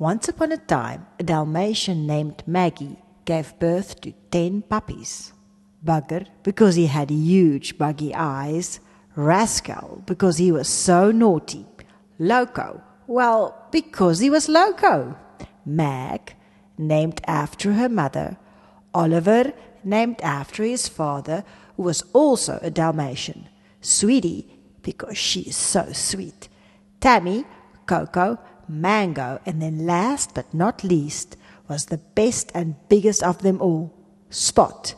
Once upon a time, a Dalmatian named Maggie gave birth to ten puppies. Bugger, because he had huge buggy eyes. Rascal, because he was so naughty. Loco, well, because he was loco. Mag, named after her mother. Oliver, named after his father, who was also a Dalmatian. Sweetie, because she is so sweet. Tammy, Coco, Mango, and then last but not least was the best and biggest of them all, Spot.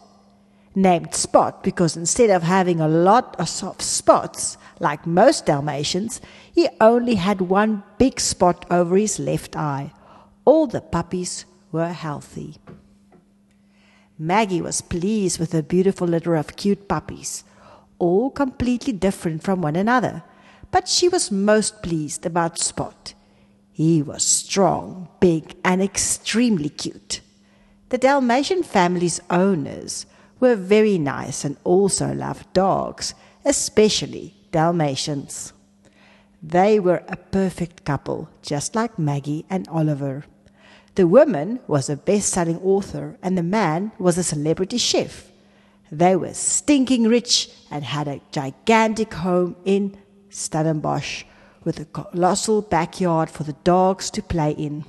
Named Spot because instead of having a lot of soft spots, like most Dalmatians, he only had one big spot over his left eye. All the puppies were healthy. Maggie was pleased with her beautiful litter of cute puppies, all completely different from one another, but she was most pleased about Spot. He was strong, big, and extremely cute. The Dalmatian family's owners were very nice and also loved dogs, especially Dalmatians. They were a perfect couple, just like Maggie and Oliver. The woman was a best selling author, and the man was a celebrity chef. They were stinking rich and had a gigantic home in Stellenbosch with a colossal backyard for the dogs to play in.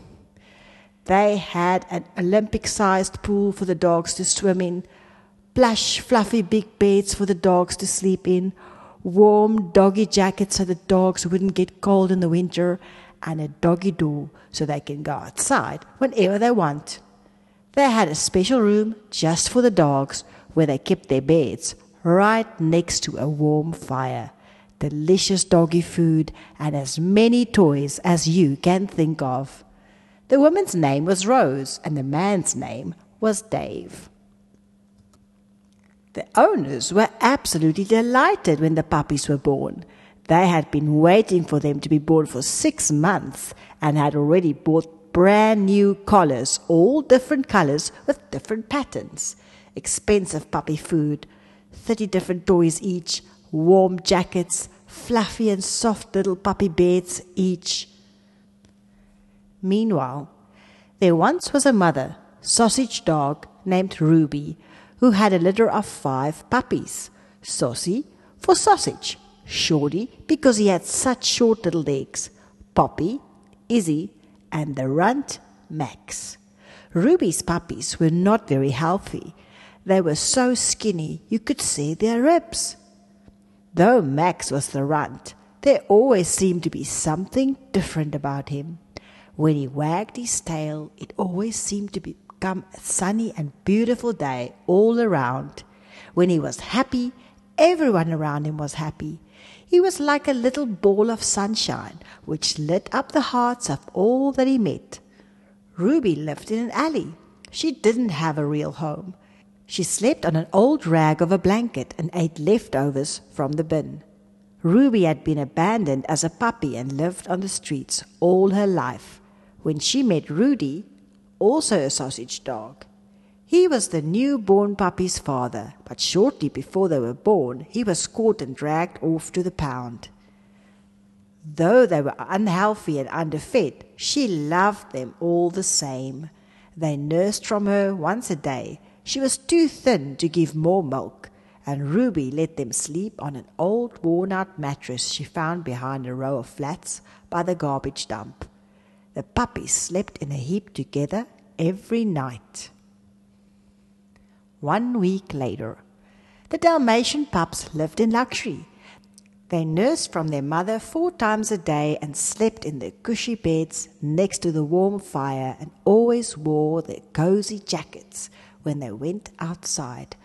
They had an Olympic sized pool for the dogs to swim in, plush, fluffy big beds for the dogs to sleep in, warm doggy jackets so the dogs wouldn't get cold in the winter, and a doggy door so they can go outside whenever they want. They had a special room just for the dogs where they kept their beds right next to a warm fire. Delicious doggy food and as many toys as you can think of. The woman's name was Rose and the man's name was Dave. The owners were absolutely delighted when the puppies were born. They had been waiting for them to be born for six months and had already bought brand new collars, all different colors with different patterns. Expensive puppy food, 30 different toys each, warm jackets, fluffy and soft little puppy beds each. Meanwhile, there once was a mother, sausage dog, named Ruby, who had a litter of five puppies. Saucy for sausage. Shorty because he had such short little legs, Poppy, Izzy, and the runt, Max. Ruby's puppies were not very healthy. They were so skinny you could see their ribs. Though Max was the runt, there always seemed to be something different about him. When he wagged his tail, it always seemed to become a sunny and beautiful day all around. When he was happy, everyone around him was happy. He was like a little ball of sunshine, which lit up the hearts of all that he met. Ruby lived in an alley. She didn't have a real home. She slept on an old rag of a blanket and ate leftovers from the bin. Ruby had been abandoned as a puppy and lived on the streets all her life. When she met Rudy, also a sausage dog, he was the new-born puppy's father, but shortly before they were born, he was caught and dragged off to the pound. Though they were unhealthy and underfed, she loved them all the same. They nursed from her once a day. She was too thin to give more milk, and Ruby let them sleep on an old worn-out mattress she found behind a row of flats by the garbage dump. The puppies slept in a heap together every night. One week later, the Dalmatian pups lived in luxury. They nursed from their mother four times a day and slept in their cushy beds next to the warm fire and always wore their cozy jackets when they went outside.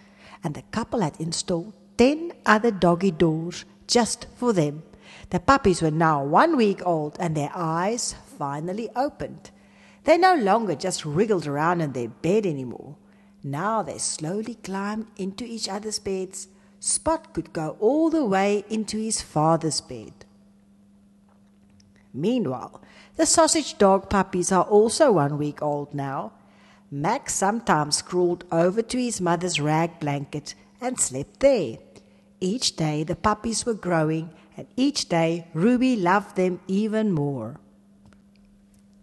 And the couple had installed ten other doggy doors just for them. The puppies were now one week old and their eyes finally opened. They no longer just wriggled around in their bed anymore. Now they slowly climbed into each other's beds. Spot could go all the way into his father's bed. Meanwhile, the sausage dog puppies are also one week old now. Max sometimes crawled over to his mother's rag blanket and slept there. Each day the puppies were growing, and each day Ruby loved them even more.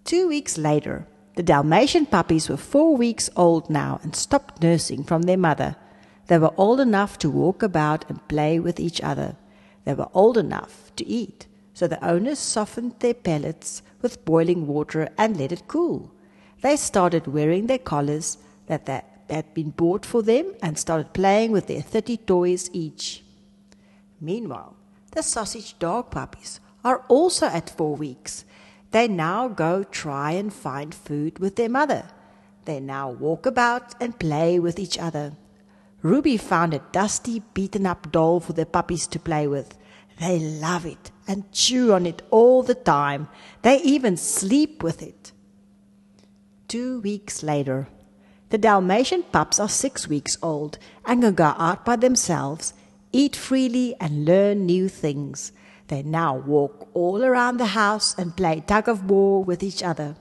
Two weeks later, the Dalmatian puppies were four weeks old now and stopped nursing from their mother. They were old enough to walk about and play with each other. They were old enough to eat, so the owners softened their pellets with boiling water and let it cool. They started wearing their collars that had been bought for them and started playing with their 30 toys each. Meanwhile, the sausage dog puppies are also at four weeks. They now go try and find food with their mother. They now walk about and play with each other. Ruby found a dusty, beaten up doll for the puppies to play with. They love it and chew on it all the time. They even sleep with it. Two weeks later, the Dalmatian pups are six weeks old and can go out by themselves, eat freely, and learn new things. They now walk all around the house and play tug of war with each other.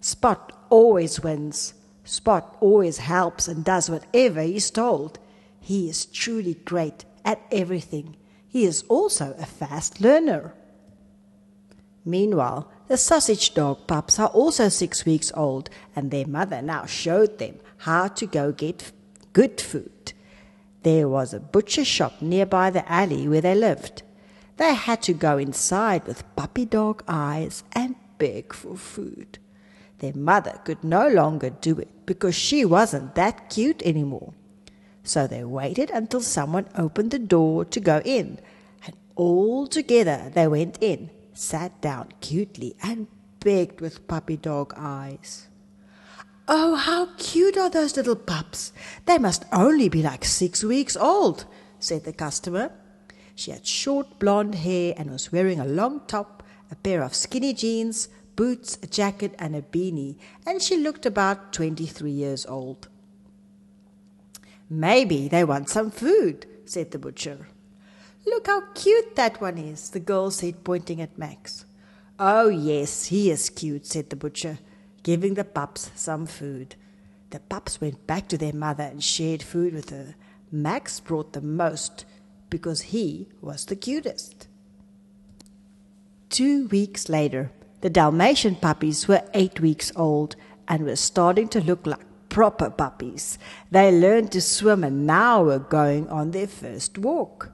Spot always wins. Spot always helps and does whatever he's told. He is truly great at everything. He is also a fast learner. Meanwhile, the sausage dog pups are also six weeks old, and their mother now showed them how to go get good food. There was a butcher shop nearby the alley where they lived. They had to go inside with puppy dog eyes and beg for food. Their mother could no longer do it because she wasn't that cute anymore. So they waited until someone opened the door to go in, and all together they went in sat down cutely and begged with puppy dog eyes. Oh, how cute are those little pups! They must only be like six weeks old, said the customer. She had short blonde hair and was wearing a long top, a pair of skinny jeans, boots, a jacket, and a beanie, and she looked about twenty three years old. Maybe they want some food, said the butcher. Look how cute that one is, the girl said, pointing at Max. Oh, yes, he is cute, said the butcher, giving the pups some food. The pups went back to their mother and shared food with her. Max brought the most because he was the cutest. Two weeks later, the Dalmatian puppies were eight weeks old and were starting to look like proper puppies. They learned to swim and now were going on their first walk.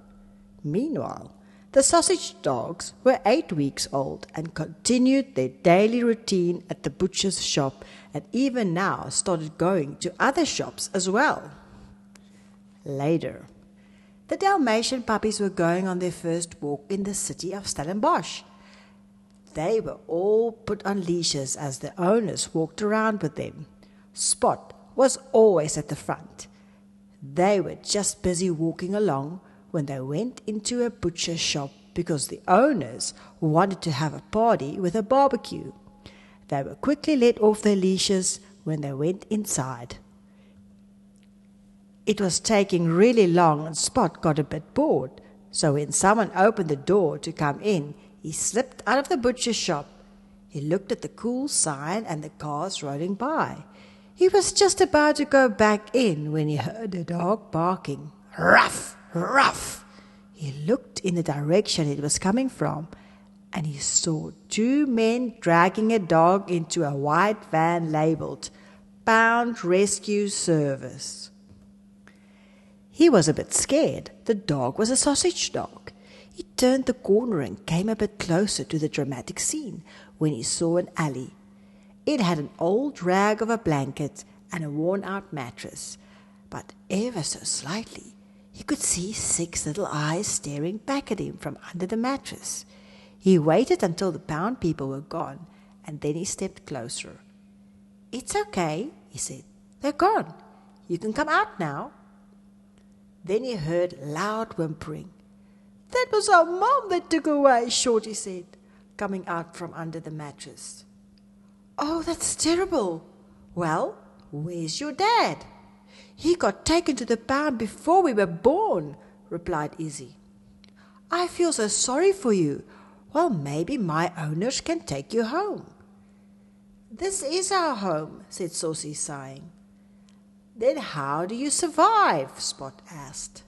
Meanwhile, the sausage dogs were eight weeks old and continued their daily routine at the butcher's shop and even now started going to other shops as well. Later, the Dalmatian puppies were going on their first walk in the city of Stellenbosch. They were all put on leashes as the owners walked around with them. Spot was always at the front. They were just busy walking along when they went into a butcher shop because the owners wanted to have a party with a barbecue. They were quickly let off their leashes when they went inside. It was taking really long and Spot got a bit bored, so when someone opened the door to come in, he slipped out of the butcher shop. He looked at the cool sign and the cars rolling by. He was just about to go back in when he heard a dog barking. Ruff! Ruff! He looked in the direction it was coming from and he saw two men dragging a dog into a white van labeled Pound Rescue Service. He was a bit scared. The dog was a sausage dog. He turned the corner and came a bit closer to the dramatic scene when he saw an alley. It had an old rag of a blanket and a worn out mattress, but ever so slightly he could see six little eyes staring back at him from under the mattress. He waited until the pound people were gone, and then he stepped closer. It's okay, he said. They're gone. You can come out now. Then he heard loud whimpering. That was our mom that took away, Shorty said, coming out from under the mattress. Oh, that's terrible. Well, where's your dad? He got taken to the pound before we were born, replied Izzy. I feel so sorry for you. Well, maybe my owners can take you home. This is our home, said Saucy, sighing. Then how do you survive? Spot asked.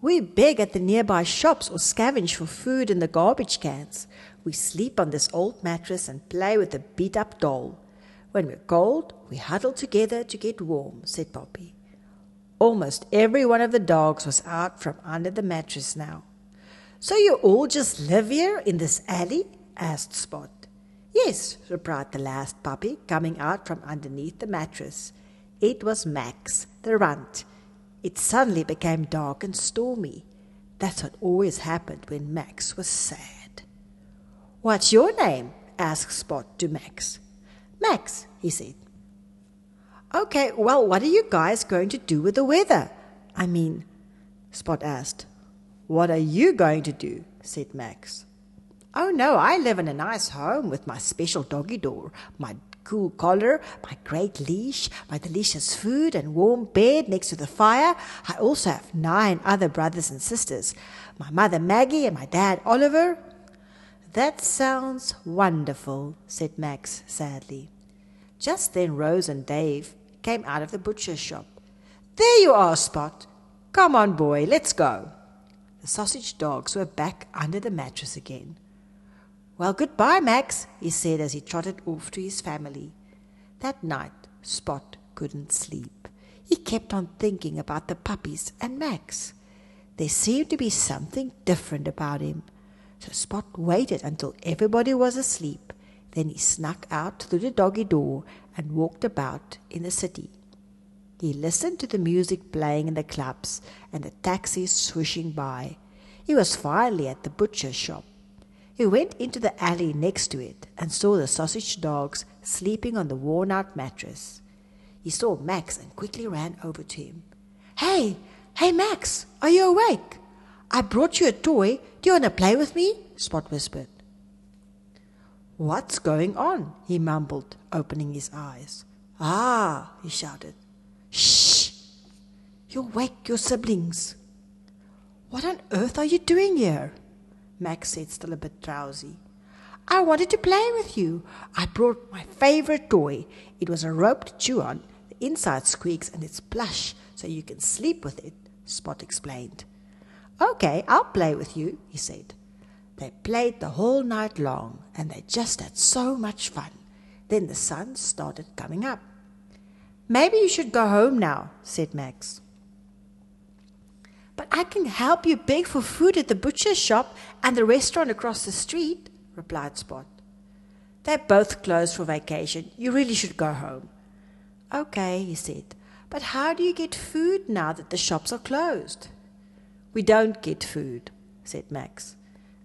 We beg at the nearby shops or scavenge for food in the garbage cans. We sleep on this old mattress and play with the beat up doll. When we're cold, we huddle together to get warm, said Poppy. Almost every one of the dogs was out from under the mattress now. So you all just live here in this alley? asked Spot. Yes, replied the last puppy, coming out from underneath the mattress. It was Max, the runt. It suddenly became dark and stormy. That's what always happened when Max was sad. What's your name? asked Spot to Max. Max, he said. Okay, well, what are you guys going to do with the weather? I mean, Spot asked. What are you going to do? said Max. Oh no, I live in a nice home with my special doggy door, my cool collar, my great leash, my delicious food and warm bed next to the fire. I also have nine other brothers and sisters my mother Maggie and my dad Oliver. That sounds wonderful, said Max sadly. Just then Rose and Dave came out of the butcher's shop. There you are, Spot. Come on, boy, let's go. The sausage dogs were back under the mattress again. Well, goodbye, Max, he said as he trotted off to his family. That night, Spot couldn't sleep. He kept on thinking about the puppies and Max. There seemed to be something different about him. So Spot waited until everybody was asleep. Then he snuck out through the doggy door and walked about in the city. He listened to the music playing in the clubs and the taxis swishing by. He was finally at the butcher's shop. He went into the alley next to it and saw the sausage dogs sleeping on the worn out mattress. He saw Max and quickly ran over to him. Hey, hey, Max, are you awake? I brought you a toy. Do you want to play with me? Spot whispered. What's going on? he mumbled, opening his eyes. Ah, he shouted. Shh! You'll wake your siblings. What on earth are you doing here? Max said, still a bit drowsy. I wanted to play with you. I brought my favorite toy. It was a rope to chew on. The inside squeaks and it's plush, so you can sleep with it, Spot explained. Okay, I'll play with you, he said. They played the whole night long, and they just had so much fun. Then the sun started coming up. Maybe you should go home now, said Max. But I can help you beg for food at the butcher's shop and the restaurant across the street, replied Spot. They're both closed for vacation. You really should go home. Okay, he said. But how do you get food now that the shops are closed? We don't get food, said Max.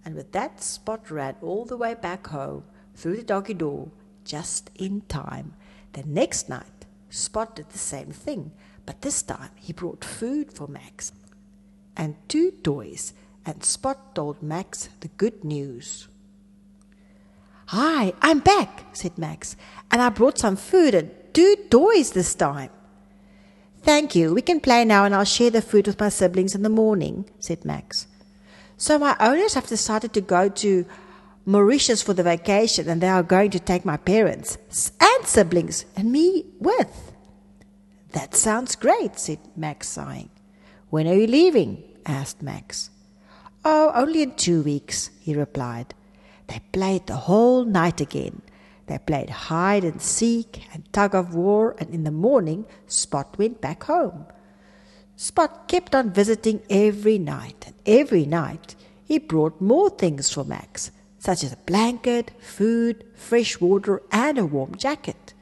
And with that, Spot ran all the way back home through the doggy door just in time. The next night, Spot did the same thing, but this time he brought food for Max and two toys, and Spot told Max the good news. Hi, I'm back, said Max, and I brought some food and two toys this time. Thank you. We can play now, and I'll share the food with my siblings in the morning, said Max. So my owners have decided to go to Mauritius for the vacation, and they are going to take my parents and siblings and me with. That sounds great, said Max, sighing. When are you leaving? asked Max. Oh, only in two weeks, he replied. They played the whole night again. They played hide and seek and tug of war, and in the morning Spot went back home. Spot kept on visiting every night, and every night he brought more things for Max, such as a blanket, food, fresh water, and a warm jacket.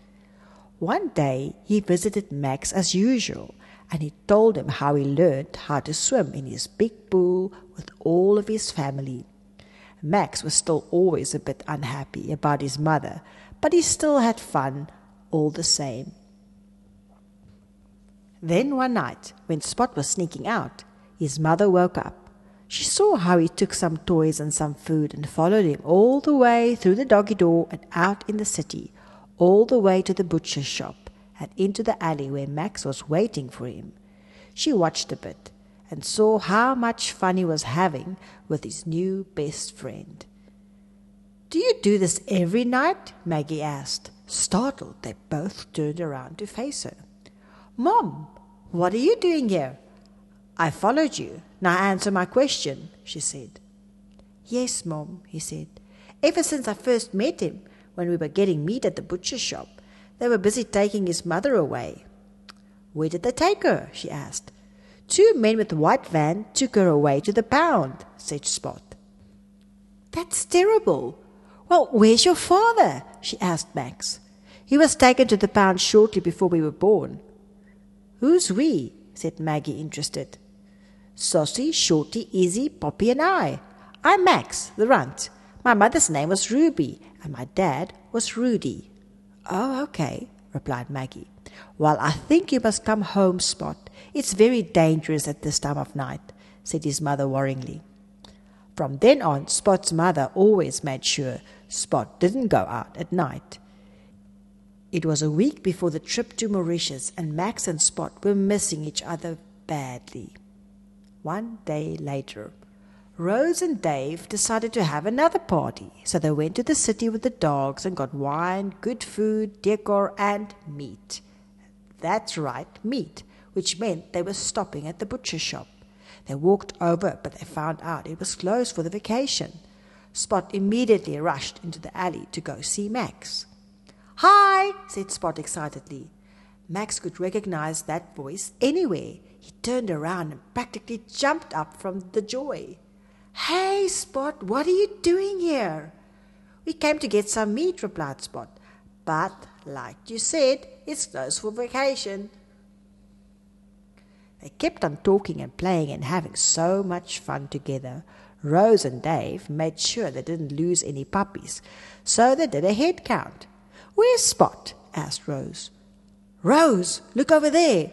One day he visited Max as usual, and he told him how he learned how to swim in his big pool with all of his family. Max was still always a bit unhappy about his mother, but he still had fun all the same. Then one night, when Spot was sneaking out, his mother woke up. She saw how he took some toys and some food and followed him all the way through the doggy door and out in the city, all the way to the butcher's shop and into the alley where Max was waiting for him. She watched a bit and saw how much fun he was having with his new best friend. Do you do this every night? Maggie asked. Startled, they both turned around to face her. Mom, what are you doing here? I followed you. Now answer my question, she said. Yes, Mom, he said. Ever since I first met him, when we were getting meat at the butcher's shop, they were busy taking his mother away. Where did they take her? she asked. Two men with a white van took her away to the pound, said Spot. That's terrible. Well, where's your father? she asked Max. He was taken to the pound shortly before we were born. Who's we? said Maggie, interested. Saucy, Shorty, Izzy, Poppy, and I. I'm Max, the runt. My mother's name was Ruby, and my dad was Rudy. Oh, okay, replied Maggie. Well, I think you must come home, Spot. It's very dangerous at this time of night, said his mother worryingly. From then on, Spot's mother always made sure Spot didn't go out at night. It was a week before the trip to Mauritius, and Max and Spot were missing each other badly. One day later, Rose and Dave decided to have another party, so they went to the city with the dogs and got wine, good food, decor, and meat. That's right, meat, which meant they were stopping at the butcher shop. They walked over, but they found out it was closed for the vacation. Spot immediately rushed into the alley to go see Max. Hi, said Spot excitedly. Max could recognize that voice anywhere. He turned around and practically jumped up from the joy. Hey, Spot, what are you doing here? We came to get some meat, replied Spot. But, like you said, it's closed for vacation. They kept on talking and playing and having so much fun together. Rose and Dave made sure they didn't lose any puppies, so they did a head count. Where's Spot? asked Rose. Rose, look over there,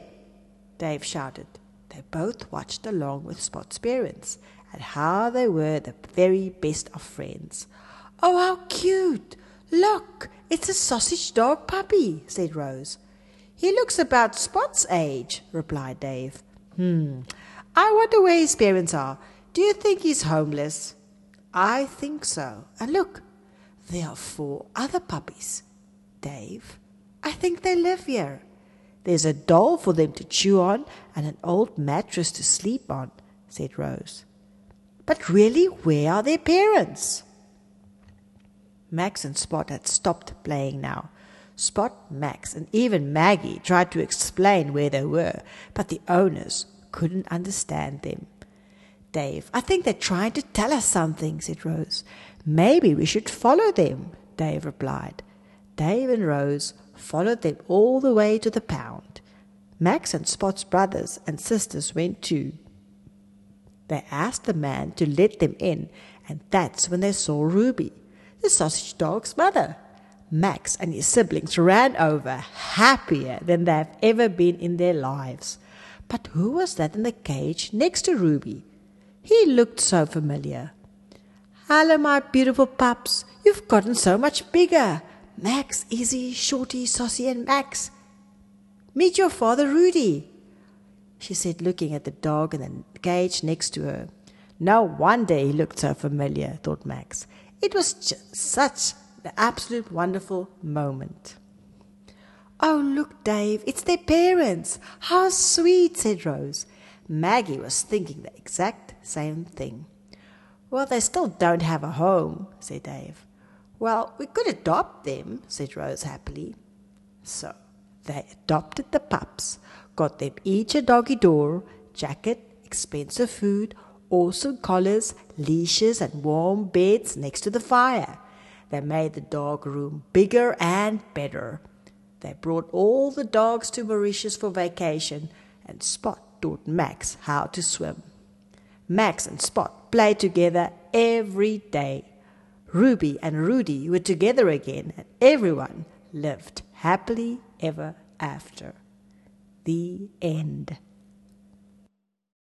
Dave shouted. They both watched along with Spot's parents, and how they were the very best of friends. Oh, how cute! Look, it's a sausage dog puppy, said Rose. He looks about Spot's age, replied Dave. Hmm, I wonder where his parents are. Do you think he's homeless? I think so. And look, there are four other puppies. Dave. I think they live here. There's a doll for them to chew on and an old mattress to sleep on, said Rose. But really, where are their parents? Max and Spot had stopped playing now. Spot, Max, and even Maggie tried to explain where they were, but the owners couldn't understand them. Dave, I think they're trying to tell us something, said Rose. Maybe we should follow them, Dave replied. Dave and Rose followed them all the way to the pound. Max and Spot's brothers and sisters went too. They asked the man to let them in, and that's when they saw Ruby, the sausage dog's mother. Max and his siblings ran over, happier than they've ever been in their lives. But who was that in the cage next to Ruby? He looked so familiar. Hello, my beautiful pups. You've gotten so much bigger. Max, Izzy, Shorty, Saucy, and Max. Meet your father, Rudy, she said, looking at the dog in the cage next to her. No wonder he looked so familiar, thought Max. It was just such an absolute wonderful moment. Oh, look, Dave, it's their parents. How sweet, said Rose. Maggie was thinking the exact same thing. Well, they still don't have a home, said Dave. Well, we could adopt them, said Rose happily. So they adopted the pups, got them each a doggy door, jacket, expensive food, awesome collars, leashes, and warm beds next to the fire. They made the dog room bigger and better. They brought all the dogs to Mauritius for vacation, and Spot taught Max how to swim. Max and Spot played together every day. Ruby and Rudy were together again, and everyone lived happily ever after. The end.